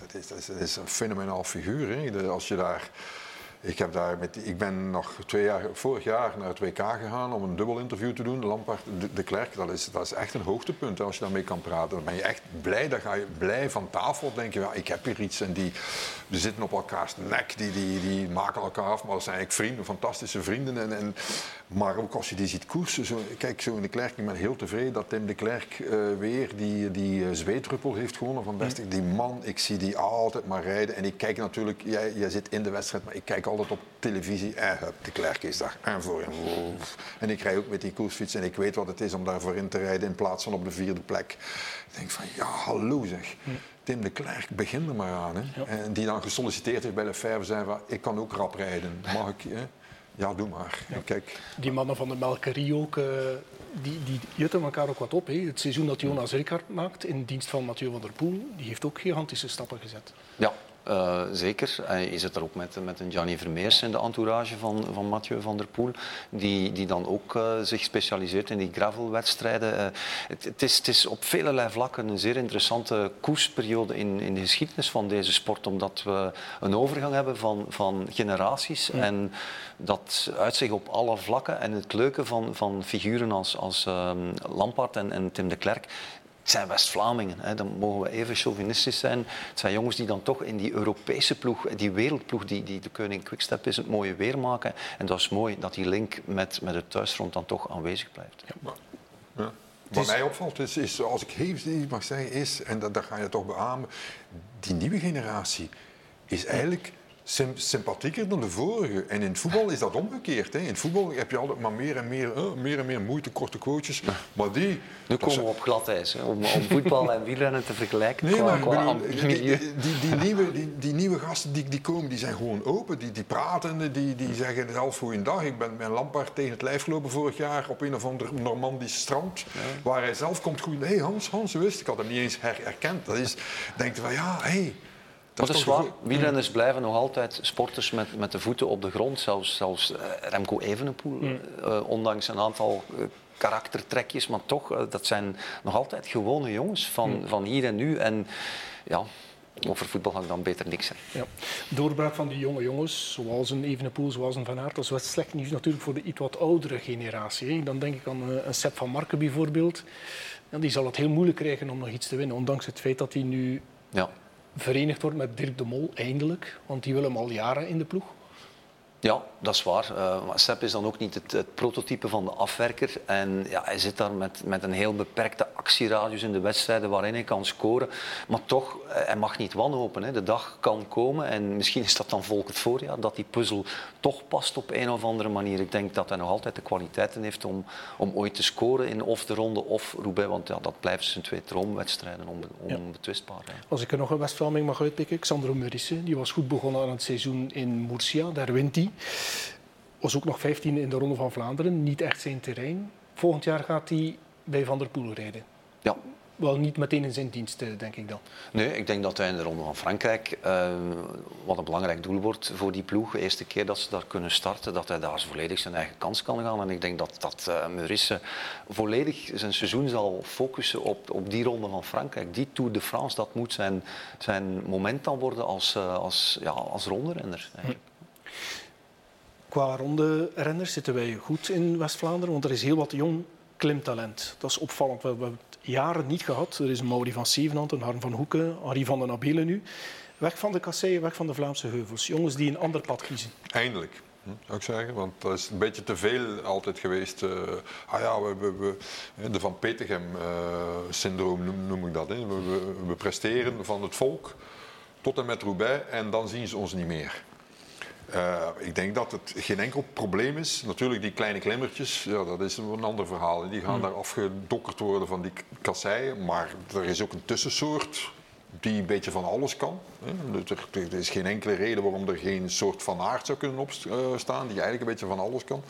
dat, is, dat, is, dat is een fenomenaal figuur. Hè? Als je daar ik, heb daar met, ik ben nog twee jaar, vorig jaar naar het WK gegaan om een dubbel interview te doen. Lampard, de, de Klerk, dat is, dat is echt een hoogtepunt als je daarmee kan praten. Dan ben je echt blij, dan ga je blij van tafel. denk je, ja, ik heb hier iets en die we zitten op elkaars nek, die, die, die maken elkaar af. Maar dat zijn eigenlijk vrienden, fantastische vrienden. En, en, maar ook als je die ziet koersen, zo, kijk zo in de Klerk, ik ben heel tevreden dat Tim de Klerk uh, weer die, die uh, zweetruppel heeft gewonnen van Bestig. Die man, ik zie die altijd maar rijden. En ik kijk natuurlijk, jij, jij zit in de wedstrijd, maar ik kijk altijd op televisie. En eh, de Klerk is daar. En voor En ik rij ook met die koersfiets en ik weet wat het is om daar voorin te rijden in plaats van op de vierde plek. Ik denk van, ja, hallo zeg. Tim de Klerk, begin er maar aan. Hè. En die dan gesolliciteerd heeft bij Lefebvre, zei van, ik kan ook rap rijden. Mag ik? Hè? Ja, doe maar. Ja. Kijk. Die mannen van de Melkerie ook, uh, die, die jutten elkaar ook wat op. Hè. Het seizoen dat Jonas Ricard maakt in dienst van Mathieu van der Poel, die heeft ook gigantische stappen gezet. Ja, uh, zeker. Uh, je zit er ook met, met een Gianni Vermeers in de entourage van, van Mathieu van der Poel, die, die dan ook uh, zich specialiseert in die gravelwedstrijden. Het, het, is, het is op vele vlakken een zeer interessante koersperiode in, in de geschiedenis van deze sport, omdat we een overgang hebben van, van generaties. Ja. En dat uitzicht op alle vlakken. En het leuke van, van figuren als, als Lampard en, en Tim de Klerk het zijn West-Vlamingen. hè. Dan mogen we even chauvinistisch zijn. Het zijn jongens die dan toch in die Europese ploeg, die wereldploeg, die, die de Koning Quickstep is, het mooie weer maken. En dat is mooi dat die link met, met het thuisfront dan toch aanwezig blijft. Ja. Wat mij opvalt is, is, als ik even iets mag zeggen, is, en dat, dat ga je toch beamen, die nieuwe generatie is eigenlijk sympathieker dan de vorige. En in het voetbal is dat omgekeerd. Hè. In het voetbal heb je altijd maar meer en meer, eh, meer, en meer moeite, korte coaches. Maar die... Nu komen we op glad ijs, hè, om, om voetbal en wielrennen te vergelijken Nee, qua, maar ik qua bedoel, die, die, nieuwe, die, die nieuwe gasten die, die komen, die zijn gewoon open. Die, die praten, die, die zeggen zelf goeiedag. Ik ben mijn Lampaard tegen het lijf gelopen vorig jaar op een of ander Normandisch strand. Waar hij zelf komt goed. Hé hey Hans, Hans, het? Ik had hem niet eens her- herkend. Dat is, denk je van ja, hé. Hey, dat is waar. Wielrenners blijven nog altijd sporters met, met de voeten op de grond. Zelfs, zelfs eh, Remco Evenepoel, eh, ondanks een aantal eh, karaktertrekjes, maar toch, eh, dat zijn nog altijd gewone jongens van, van hier en nu. En ja, over voetbal ga ik dan beter niks zeggen. Ja. Doorbraak van die jonge jongens, zoals een Evenepoel, zoals een Van Aert, dat is slecht nieuws natuurlijk voor de iets wat oudere generatie. hè. Dan denk ik aan eh, een Sepp van Marken bijvoorbeeld. Ja, die zal het heel moeilijk krijgen om nog iets te winnen, ondanks het feit dat hij nu Ja. Verenigd wordt met Dirk de Mol, eindelijk. Want die wil hem al jaren in de ploeg. Ja, dat is waar. Maar Sepp is dan ook niet het, het prototype van de afwerker. En ja, hij zit daar met, met een heel beperkte actieradius in de wedstrijden waarin hij kan scoren. Maar toch, eh, hij mag niet wanhopen. Hè. De dag kan komen en misschien is dat dan volgend voorjaar dat die puzzel toch past op een of andere manier. Ik denk dat hij nog altijd de kwaliteiten heeft om, om ooit te scoren in of de ronde of Roubaix. Want ja, dat blijven zijn twee droomwedstrijden onbe, onbetwistbaar. hè. Als ik er nog een West-Vlaming mag uitpikken, Xandro Murissen, die was goed begonnen aan het seizoen in Murcia, daar wint hij. Was ook nog 15 in de Ronde van Vlaanderen, niet echt zijn terrein. Volgend jaar gaat hij bij Van der Poel rijden. Ja, Wel niet meteen in zijn dienst, eh, denk ik dan. Nee, ik denk dat hij in de Ronde van Frankrijk, eh, wat een belangrijk doel wordt voor die ploeg, de eerste keer dat ze daar kunnen starten, dat hij daar volledig zijn eigen kans kan gaan. En ik denk dat, dat uh, Meurisse volledig zijn seizoen zal focussen op, op die Ronde van Frankrijk. Die Tour de France, dat moet zijn, zijn moment dan worden als, uh, als, ja, als ronderenner. Eigenlijk. Qua renners zitten wij goed in West-Vlaanderen, want er is heel wat jong klimtalent. Dat is opvallend. We hebben het jaren niet gehad. Er is een Mauri van Zevenhand, een Harm van Hoeken, Henri van den Abelen nu. Weg van de kasseien, weg van de Vlaamse heuvels. Jongens die een ander pad kiezen. Eindelijk, hm, zou ik zeggen. Want dat is een beetje te veel altijd geweest. Uh, ah ja, we, we, de Van Petegem-syndroom uh, noem, ik dat. Hè. We, we, we, presteren van het volk tot en met Roubaix en dan zien ze ons niet meer. Uh, ik denk dat het geen enkel probleem is. Natuurlijk, die kleine klimmertjes, ja, dat is een ander verhaal. Die gaan mm. daar afgedokkerd worden van die kasseien. Maar er is ook een tussensoort die een beetje van alles kan. Er is geen enkele reden waarom er geen soort van aard zou kunnen opstaan, die eigenlijk een beetje van alles kan.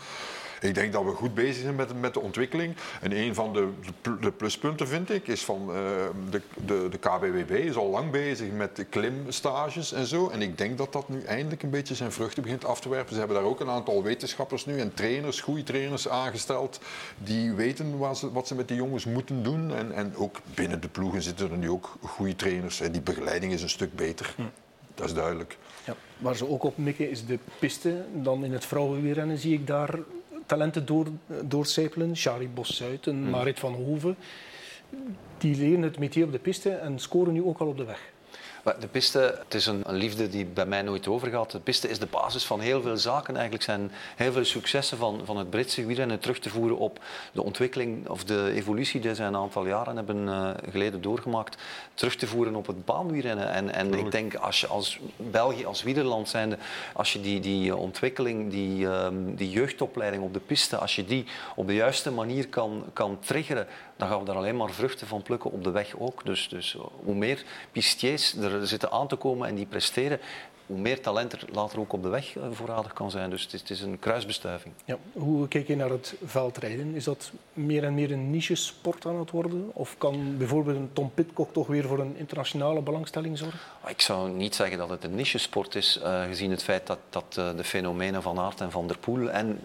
Ik denk dat we goed bezig zijn met, met de ontwikkeling. En een van de, de pluspunten, vind ik, is van uh, de, de, de KBWB is al lang bezig met de klimstages en zo. En ik denk dat dat nu eindelijk een beetje zijn vruchten begint af te werpen. Ze hebben daar ook een aantal wetenschappers nu en trainers, goede trainers aangesteld, die weten wat ze, wat ze met die jongens moeten doen. En, en ook binnen de ploegen zitten er nu ook goede trainers. En die begeleiding is een stuk beter. Hm. Dat is duidelijk. Ja, waar ze ook op mikken is de piste. Dan in het vrouwenwielrennen zie ik daar talenten door, doorcijpelen. Shari Bos-Zuid en mm. Marit van Hoven. Die leren het métier op de piste en scoren nu ook al op de weg. De piste, het is een, een, liefde die bij mij nooit overgaat. De piste is de basis van heel veel zaken. Eigenlijk zijn heel veel successen van, van het Britse wielrennen terug te voeren op de ontwikkeling of de evolutie die ze een aantal jaren hebben uh, geleden doorgemaakt. Terug te voeren op het baanwielrennen. En, en ik denk als je als België, als wielerland zijnde, als je die, die ontwikkeling, die, um, die jeugdopleiding op de piste, als je die op de juiste manier kan, kan triggeren, dan gaan we daar alleen maar vruchten van plukken op de weg ook. Dus, dus hoe meer pistiers er zitten aan te komen en die presteren, hoe meer talent er later ook op de weg voorradig kan zijn. Dus het is, het is een kruisbestuiving. Ja, hoe kijk je naar het veldrijden? Is dat meer en meer een niche-sport aan het worden? Of kan bijvoorbeeld een Tom Pitcock toch weer voor een internationale belangstelling zorgen? Ik zou niet zeggen dat het een niche-sport is, uh, gezien het feit dat, dat uh, de fenomenen van Aert en Van der Poel en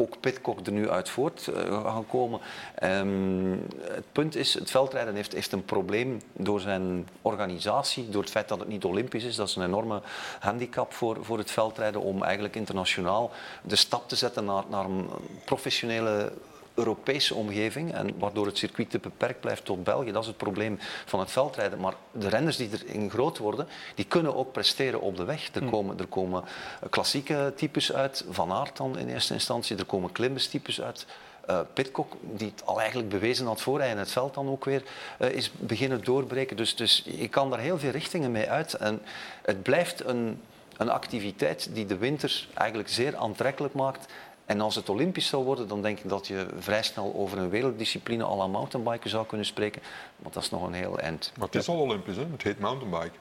ook Pitcock er nu uit voort uh, gaan komen. Um, het punt is, het veldrijden heeft, heeft een probleem door zijn organisatie, door het feit dat het niet olympisch is. Dat is een enorme handicap voor, voor het veldrijden om eigenlijk internationaal de stap te zetten naar, naar een professionele Europese omgeving en waardoor het circuit te beperkt blijft tot België. Dat is het probleem van het veldrijden. Maar de renners die erin groot worden, die kunnen ook presteren op de weg. Er komen, er komen klassieke types uit, Van Aert dan in eerste instantie, er komen klimmerstypes uit. Uh, Pitcock, die het al eigenlijk bewezen had voor hij in het veld dan ook weer uh, is beginnen doorbreken. Dus, dus je kan daar heel veel richtingen mee uit. En het blijft een, een activiteit die de winter eigenlijk zeer aantrekkelijk maakt. En als het Olympisch zou worden, dan denk ik dat je vrij snel over een wereldiscipline à la mountainbiken zou kunnen spreken. Want dat is nog een heel eind. Maar het is al Olympisch, hè? het heet mountainbike.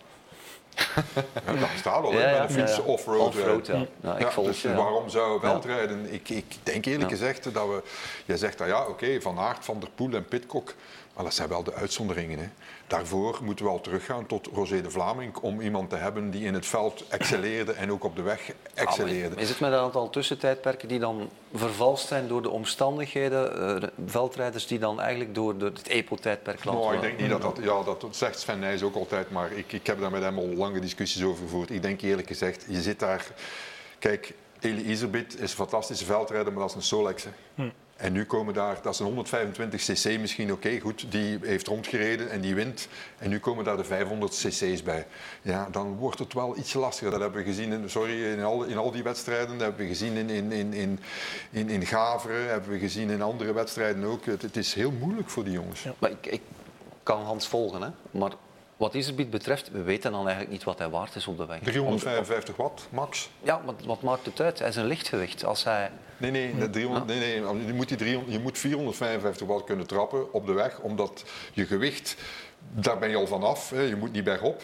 ja, dat staat al, ja, ja, een fiets off-road. Off ja. ja. ik volg, dus waarom zou veldrijden? Ik, ik denk eerlijk gezegd dat we... Jij zegt dat ja, oké, Van Aert, Van der Poel en Pitcock... Maar dat zijn wel de uitzonderingen. Hè. Daarvoor moeten we al teruggaan tot Rosé de Vlaming om iemand te hebben die in het veld excelleerde en ook op de weg excelleerde. is het met een aantal tussentijdperken die dan vervalst zijn door de omstandigheden? Uh, veldrijders die dan eigenlijk door, door het EPO-tijdperk landen? Nou, ik denk niet dat dat... Ja, dat zegt Sven Nijs ook altijd, maar ik, ik heb daar met hem al lange discussies over gevoerd. Ik denk eerlijk gezegd, je zit daar... Kijk, Eli Iserbit is een fantastische veldrijder, maar dat is een Solex. Hm. En nu komen daar, dat is een 125 cc misschien, oké goed, die heeft rondgereden en die wint. En nu komen daar de 500 cc's bij. Ja, dan wordt het wel iets lastiger. Dat hebben we gezien in, sorry, in, al, in al die wedstrijden. Dat hebben we gezien in, in, in, in, in, in Gaveren, hebben we gezien in andere wedstrijden ook. Het, is heel moeilijk voor die jongens. Maar ik, ik kan Hans volgen, hè. Maar wat Iserbiet betreft, we weten dan eigenlijk niet wat hij waard is op de weg. 355 watt, max. Ja, maar wat maakt het uit? Hij is een lichtgewicht. Als hij... Nee, nee, 300, nee, nee. Je, moet die 300, je moet 455 watt kunnen trappen op de weg, omdat je gewicht, daar ben je al vanaf. Je moet niet bergop.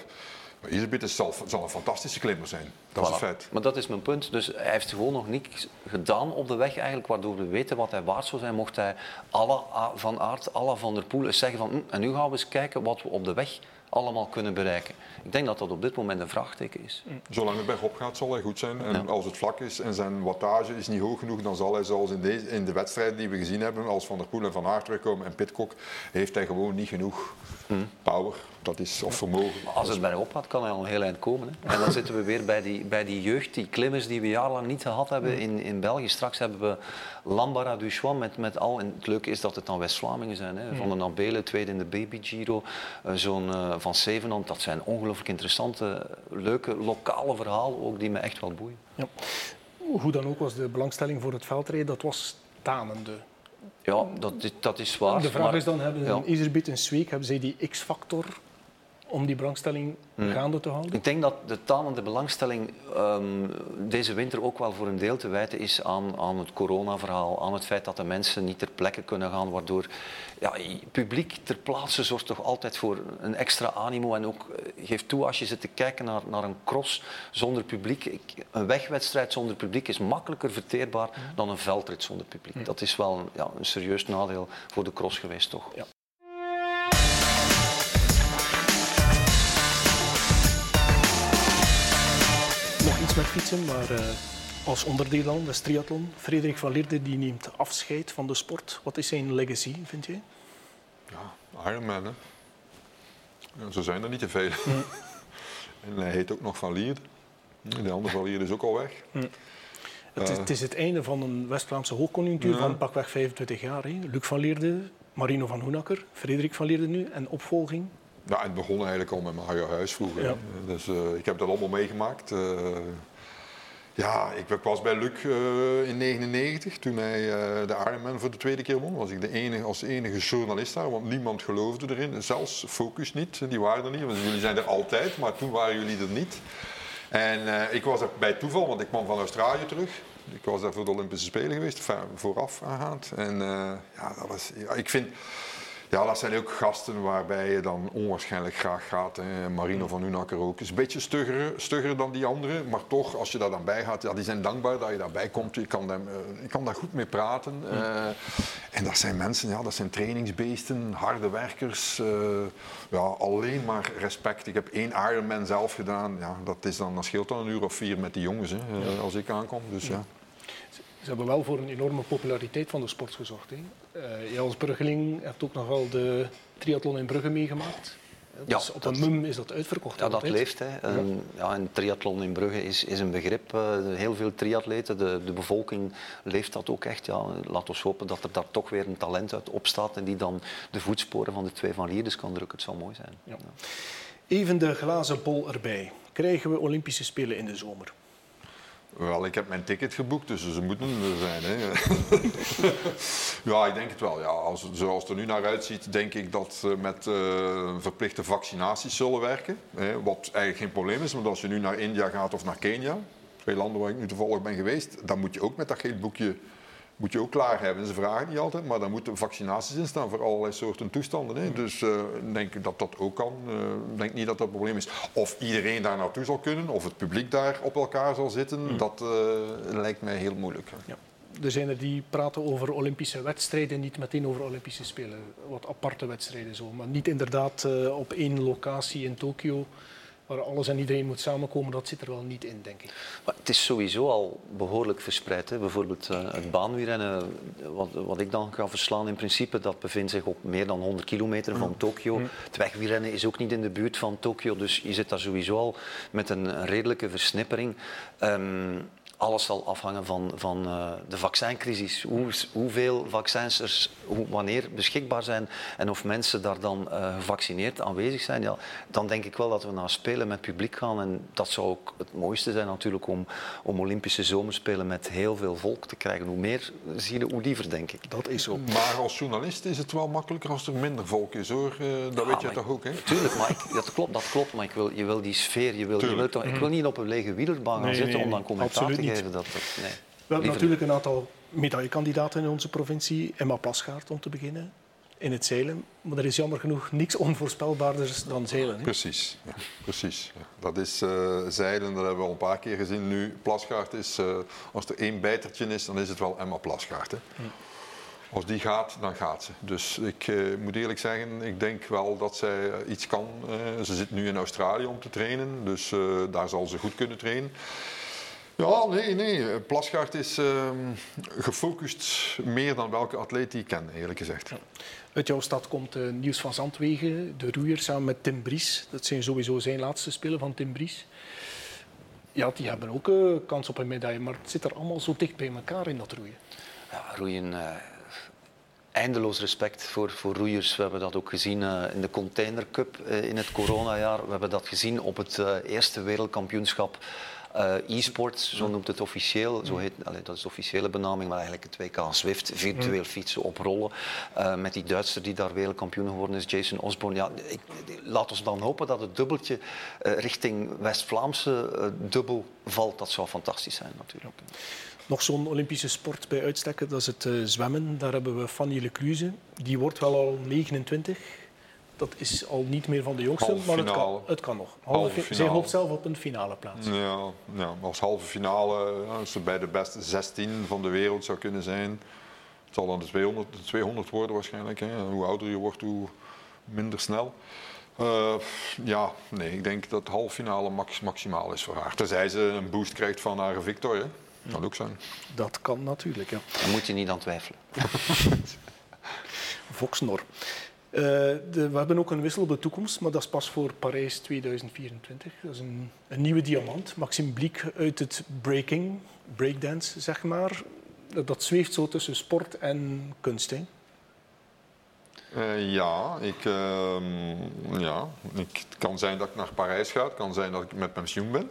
Maar Iserbiet zal, zal een fantastische klimmer zijn. Dat is een feit. Maar dat is mijn punt. Dus hij heeft gewoon nog niets gedaan op de weg eigenlijk, waardoor we weten wat hij waard zou zijn. Mocht hij alle van Aert, alle van der Poel zeggen van, hm, en nu gaan we eens kijken wat we op de weg allemaal kunnen bereiken. Ik denk dat dat op dit moment een vraagteken is. Zolang het bergop gaat, zal hij goed zijn. En als het vlak is en zijn wattage is niet hoog genoeg, dan zal hij zoals in, deze, in de wedstrijden die we gezien hebben, als Van der Poel en Van Aert terugkomen en Pitcock, heeft hij gewoon niet genoeg hmm. power dat is, of vermogen. Maar als het bergop gaat, kan hij al een heel eind komen. Hè? En dan zitten we weer bij die, bij die jeugd, die klimmers die we jarenlang niet gehad hebben hmm. in, in België. Straks hebben we Lambara Duchois met, met al... En het leuke is dat het dan West-Vlamingen zijn. Hè? Hmm. Van de Nabele, tweede in de Baby Giro. Uh, Zo'n uh, Van Zevenand. Dat zijn ongelooflijk interessante, leuke, lokale verhalen ook, die me echt wel boeien. Ja. Hoe dan ook was de belangstelling voor het veldrijden, dat was tanende. Ja, dat, dat is waar. De vraag is dan, hebben ze ja. een Iserbit en Sweek, hebben zij die X-factor om die belangstelling hmm. gaande te houden? Ik denk dat de talende belangstelling um, deze winter ook wel voor een deel te wijten is aan, aan het coronaverhaal, aan het feit dat de mensen niet ter plekke kunnen gaan, waardoor ja, publiek ter plaatse zorgt toch altijd voor een extra animo en ook uh, geeft toe als je zit te kijken naar, naar een cross zonder publiek. Ik, een wegwedstrijd zonder publiek is makkelijker verteerbaar hmm. dan een veldrit zonder publiek. Hmm. Dat is wel een, ja, een serieus nadeel voor de cross geweest toch. Ja. Met fietsen, maar uh, als onderdeel dan, de triathlon. Frederik van Lierde die neemt afscheid van de sport. Wat is zijn legacy, vind je? Ja, Ironman, hè. Ja, zo zijn er niet te veel. Mm. en hij heet ook nog Van Lierde. De andere Van Lierde is ook al weg. Mm. Het, is, het, is, het einde van een West-Vlaamse hoogconjunctuur ja. van pakweg 25 jaar. Hè. Luc van Lierde, Marino van Hoenakker, Frederik van Lierde nu en opvolging ja, het begon eigenlijk al met mijn eigen huis vroeger. Dus uh, ik heb dat allemaal meegemaakt. Uh, ja, ik was bij Luc uh, in 99 toen hij de Ironman voor de tweede keer won. Was ik de enige, als enige journalist daar, want niemand geloofde erin. Zelfs Focus niet, die waren er niet. Want jullie zijn er altijd, maar toen waren jullie er niet. En ik was er bij toeval, want ik kwam van Australië terug. Ik was daar voor de Olympische Spelen geweest, vooraf aangaand. En ja, dat was, ja, ik vind ja, dat zijn ook gasten waarbij je dan onwaarschijnlijk graag gaat. Hè. Marino van Unakker ook. Is een beetje stugger, stugger dan die anderen, maar toch, als je daar dan bij gaat, ja, die zijn dankbaar dat je daarbij komt. Je kan, je kan daar goed mee praten. Uh, en dat zijn mensen, ja, dat zijn trainingsbeesten, harde werkers. Uh, ja, alleen maar respect. Ik heb één Ironman zelf gedaan. Ja, dat, is dan, dat scheelt dan een uur of vier met die jongens hè, als ik aankom. Dus, ja. Ze hebben wel voor een enorme populariteit van de sport gezorgd. Hè. Uh, jij als Bruggeling hebt ook nog wel de triathlon in Brugge meegemaakt. Ja, op een mum is dat uitverkocht. Ja, dat altijd. leeft. Hè. En, ja, en triathlon in Brugge is, is een begrip. eh, heel veel triatleten, de, de bevolking leeft dat ook echt. Ja. Laat ons hopen dat er daar toch weer een talent uit opstaat en die dan de voetsporen van de twee van Lierders kan drukken. Het zou mooi zijn. Ja. Even de glazen bol erbij. Krijgen we Olympische Spelen in de zomer? Wel, ik heb mijn ticket geboekt, dus ze moeten er zijn. Hè. ja, ik denk het wel. Ja, als, zoals het er nu naar uitziet, denk ik dat ze met eh, verplichte vaccinaties zullen werken. Hè, wat eigenlijk geen probleem is, want als je nu naar India gaat of naar Kenia, twee landen waar ik nu toevallig ben geweest, dan moet je ook met dat gele boekje moet je ook klaar hebben. Ze vragen niet altijd, maar dan moeten vaccinaties in staan voor allerlei soorten toestanden. Hè. Dus eh, ik denk dat dat ook kan. Eh, Ik denk niet dat dat een probleem is. Of iedereen daar naartoe zal kunnen, of het publiek daar op elkaar zal zitten, dat eh, lijkt mij heel moeilijk. Ja. Er zijn er die praten over Olympische wedstrijden, niet meteen over Olympische Spelen. Wat aparte wedstrijden zo. Maar niet inderdaad eh, op één locatie in Tokio, waar alles en iedereen moet samenkomen. Dat zit er wel niet in, denk ik. Maar het is sowieso al behoorlijk verspreid. Hè. Bijvoorbeeld eh, het baanwielrennen, wat, wat ik dan ga verslaan in principe, dat bevindt zich op meer dan 100 kilometer van Tokio. Het wegwielrennen is ook niet in de buurt van Tokio, dus je zit daar sowieso al met een, een redelijke versnippering. Ehm, alles zal afhangen van, van eh, de vaccincrisis. Hoe, hoeveel vaccins er hoe, wanneer beschikbaar zijn en of mensen daar dan eh, gevaccineerd aanwezig zijn. Ja, dan denk ik wel dat we naar spelen met publiek gaan. En dat zou ook het mooiste zijn natuurlijk om, om Olympische zomerspelen met heel veel volk te krijgen. Hoe meer zie je, hoe liever denk ik. Dat is zo. Maar als journalist is het wel makkelijker als er minder volk is hoor. Eh, dat weet jij maar toch ook, hè? Tuurlijk, maar ik, dat, klopt, dat klopt. Maar ik wil, je wil die sfeer, je wil, je wil toch, ik wil niet op een lege wielerbaan gaan Nee, zitten nee, om dan commentaar te niet. Dat, dat, nee. We hebben Liever natuurlijk een aantal medaillekandidaten in onze provincie. Emma Plasgaard om te beginnen, in het zeilen. Maar er is jammer genoeg niks onvoorspelbaarders dan zeilen. Hè? Precies, ja, precies. Ja. Dat is eh, zeilen, dat hebben we al een paar keer gezien nu. Plasgaard is, eh, als er één bijtertje is, dan is het wel Emma Plasgaard. Hè. Als die gaat, dan gaat ze. Dus ik eh, moet eerlijk zeggen, ik denk wel dat zij iets kan. Eh, ze zit nu in Australië om te trainen, dus eh, daar zal ze goed kunnen trainen. Ja, nee, nee. Plasgaard is ehm, gefocust meer dan welke atleet die ik ken, eerlijk gezegd. Uit jouw stad komt eh, Nieuws van Zandwegen, de roeier, samen met Tim Bries. Dat zijn sowieso zijn laatste spelen van Tim Bries. Ja, die hebben ook eh, kans op een medaille, maar het zit er allemaal zo dicht bij elkaar in dat roeien. Ja, roeien. eh, eindeloos respect voor, voor roeiers. We hebben dat ook gezien eh, in de Container Cup eh, in het coronajaar. We hebben dat gezien op het eh, eerste wereldkampioenschap eh, e-sport, zo noemt het officieel. Zo heet, allee, dat is de officiële benaming, maar eigenlijk het WK Zwift. Virtueel fietsen op rollen. Eh, met die Duitser die daar wereldkampioen geworden is, Jason Osborne. Ja, ik, laat ons dan hopen dat het dubbeltje eh, richting West-Vlaamse dubbel valt. Dat zou fantastisch zijn natuurlijk. Nog zo'n Olympische sport bij uitstekken, dat is het zwemmen. Daar hebben we Fanny Lecluze. Die wordt wel al 29. Dat is al niet meer van de jongste, maar het kan, het kan nog. Halve Halve fi- Zij hoopt zelf op een finale plaats. Ja, ja, als halve finale, ja, als ze bij de beste 16 van de wereld zou kunnen zijn. Het zal dan de 200, de 200 worden waarschijnlijk. Hè. Hoe ouder je wordt, hoe minder snel. Eh, ja, nee, ik denk dat halve finale max, maximaal is voor haar. Tenzij ze een boost krijgt van haar Victor. Hè. Kan ook zijn. Dat kan natuurlijk, ja. Daar moet je niet aan twijfelen. Voxnor. Eh, we hebben ook een wissel op de toekomst, maar dat is pas voor Parijs 2024. Dat is een, een nieuwe diamant. Maxime Bliek uit het breaking, breakdance, zeg maar. Dat, zweeft zo tussen sport en kunst. Eh, ja, ik, ehm, ja, ik, het kan zijn dat ik naar Parijs ga. Het kan zijn dat ik met pensioen ben.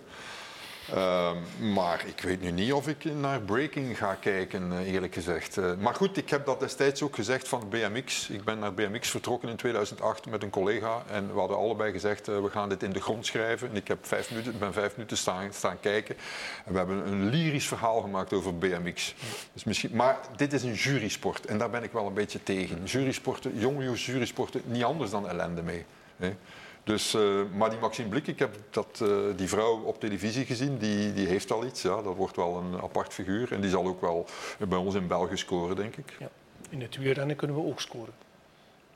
Ehm, maar ik weet nu niet of ik naar breaking ga kijken, eh, eerlijk gezegd. Eh, maar goed, ik heb dat destijds ook gezegd van BMX. Ik ben naar BMX vertrokken in 2008 met een collega. En we hadden allebei gezegd, eh, we gaan dit in de grond schrijven. En ik heb vijf minuten, ben vijf minuten staan, staan kijken. En we hebben een lyrisch verhaal gemaakt over BMX. Dus misschien, maar dit is een jurysport. En daar ben ik wel een beetje tegen. Jurysporten, jonge jurysporten, niet anders dan ellende mee. Hè. Dus, eh, maar die Maxime Blik, ik heb dat, eh, die vrouw op televisie gezien, die, die heeft al iets. Ja. Dat wordt wel een apart figuur. En die zal ook wel bij ons in België scoren, denk ik. Ja. In het wielrennen kunnen we ook scoren.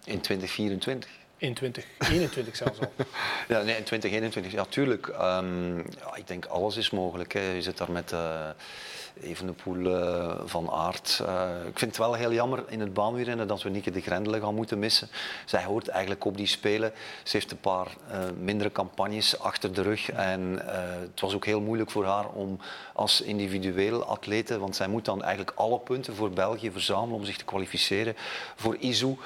In 2024. In 2021 zelfs al. Ja, nee, in 2021, ja, tuurlijk. Ehm, ja, ik denk alles is mogelijk. Hè. Je zit daar met uh, Evenepoel, uh, Van Aert. Uh, ik vind het wel heel jammer in het baanwielrennen dat we Nieke de Grendelen gaan moeten missen. Zij hoort eigenlijk op die spelen. Ze heeft een paar mindere campagnes achter de rug. En het was ook heel moeilijk voor haar om als individueel atlete, want zij moet dan eigenlijk alle punten voor België verzamelen om zich te kwalificeren voor ISO.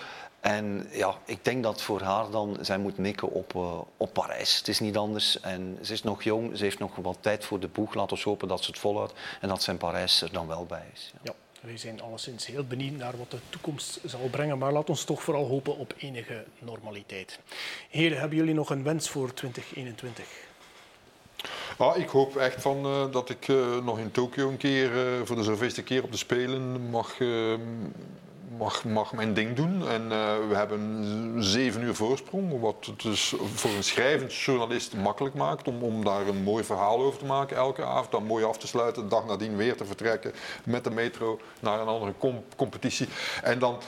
En ja, ik denk dat voor haar dan, zij moet mikken op, uh, op Parijs. Het is niet anders. En ze is nog jong, ze heeft nog wat tijd voor de boeg. Laten we hopen dat ze het volhoudt en dat zijn Parijs er dan wel bij is. Ja. ja. wij zijn alleszins heel benieuwd naar wat de toekomst zal brengen. Maar laat ons toch vooral hopen op enige normaliteit. Heren, hebben jullie nog een wens voor 2021? Ah, ik hoop echt van, uh, dat ik uh, nog in Tokio een keer, voor de zoveelste keer op de Spelen mag ehm, mag, mag mijn ding doen. En uh, we hebben zeven uur voorsprong, wat het dus voor een schrijvend journalist makkelijk maakt om, om daar een mooi verhaal over te maken elke avond. Dan mooi af te sluiten, de dag nadien weer te vertrekken met de metro naar een andere competitie. En dan,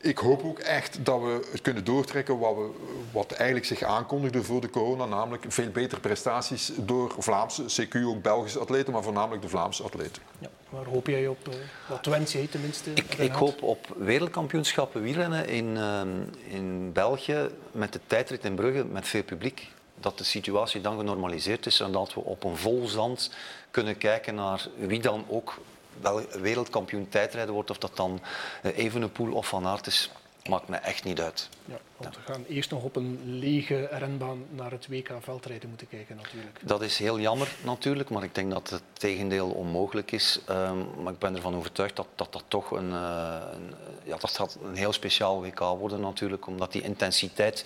ik hoop ook echt dat we het kunnen doortrekken wat, we, wat eigenlijk zich aankondigde voor de corona, namelijk veel betere prestaties door Vlaamse, CQ ook Belgische atleten, maar voornamelijk de Vlaamse atleten. Ja. Waar hoop jij op? Eh, wat wens jij tenminste? Ik, ik hoop op wereldkampioenschappen wielrennen in, ehm, in België met de tijdrit in Brugge met veel publiek. Dat de situatie dan genormaliseerd is en dat we op een vol zand kunnen kijken naar wie dan ook wel wereldkampioen tijdrijden wordt. Of dat dan uh, Evenepoel of Van Aert is. Maakt me echt niet uit. Ja, want we gaan eerst nog op een lege renbaan naar het WK veldrijden moeten kijken natuurlijk. Dat is heel jammer natuurlijk, maar ik denk dat het tegendeel onmogelijk is. Um, maar ik ben ervan overtuigd dat dat, dat toch een, uh, een, ja, dat gaat een heel speciaal WK worden natuurlijk, omdat die intensiteit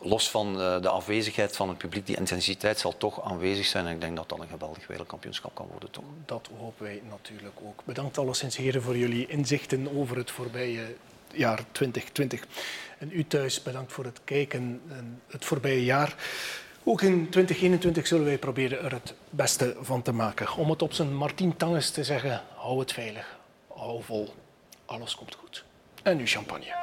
los van uh, de afwezigheid van het publiek, die intensiteit zal toch aanwezig zijn. En ik denk dat dat een geweldig wereldkampioenschap kan worden. Toch? Dat hopen wij natuurlijk ook. Bedankt alleszins heren voor jullie inzichten over het voorbije jaar 2020. En u thuis bedankt voor het kijken en het voorbije jaar. Ook in 2021 zullen wij proberen er het beste van te maken. Om het op zijn Martien Tanges te zeggen, hou het veilig, hou vol, alles komt goed. En nu champagne.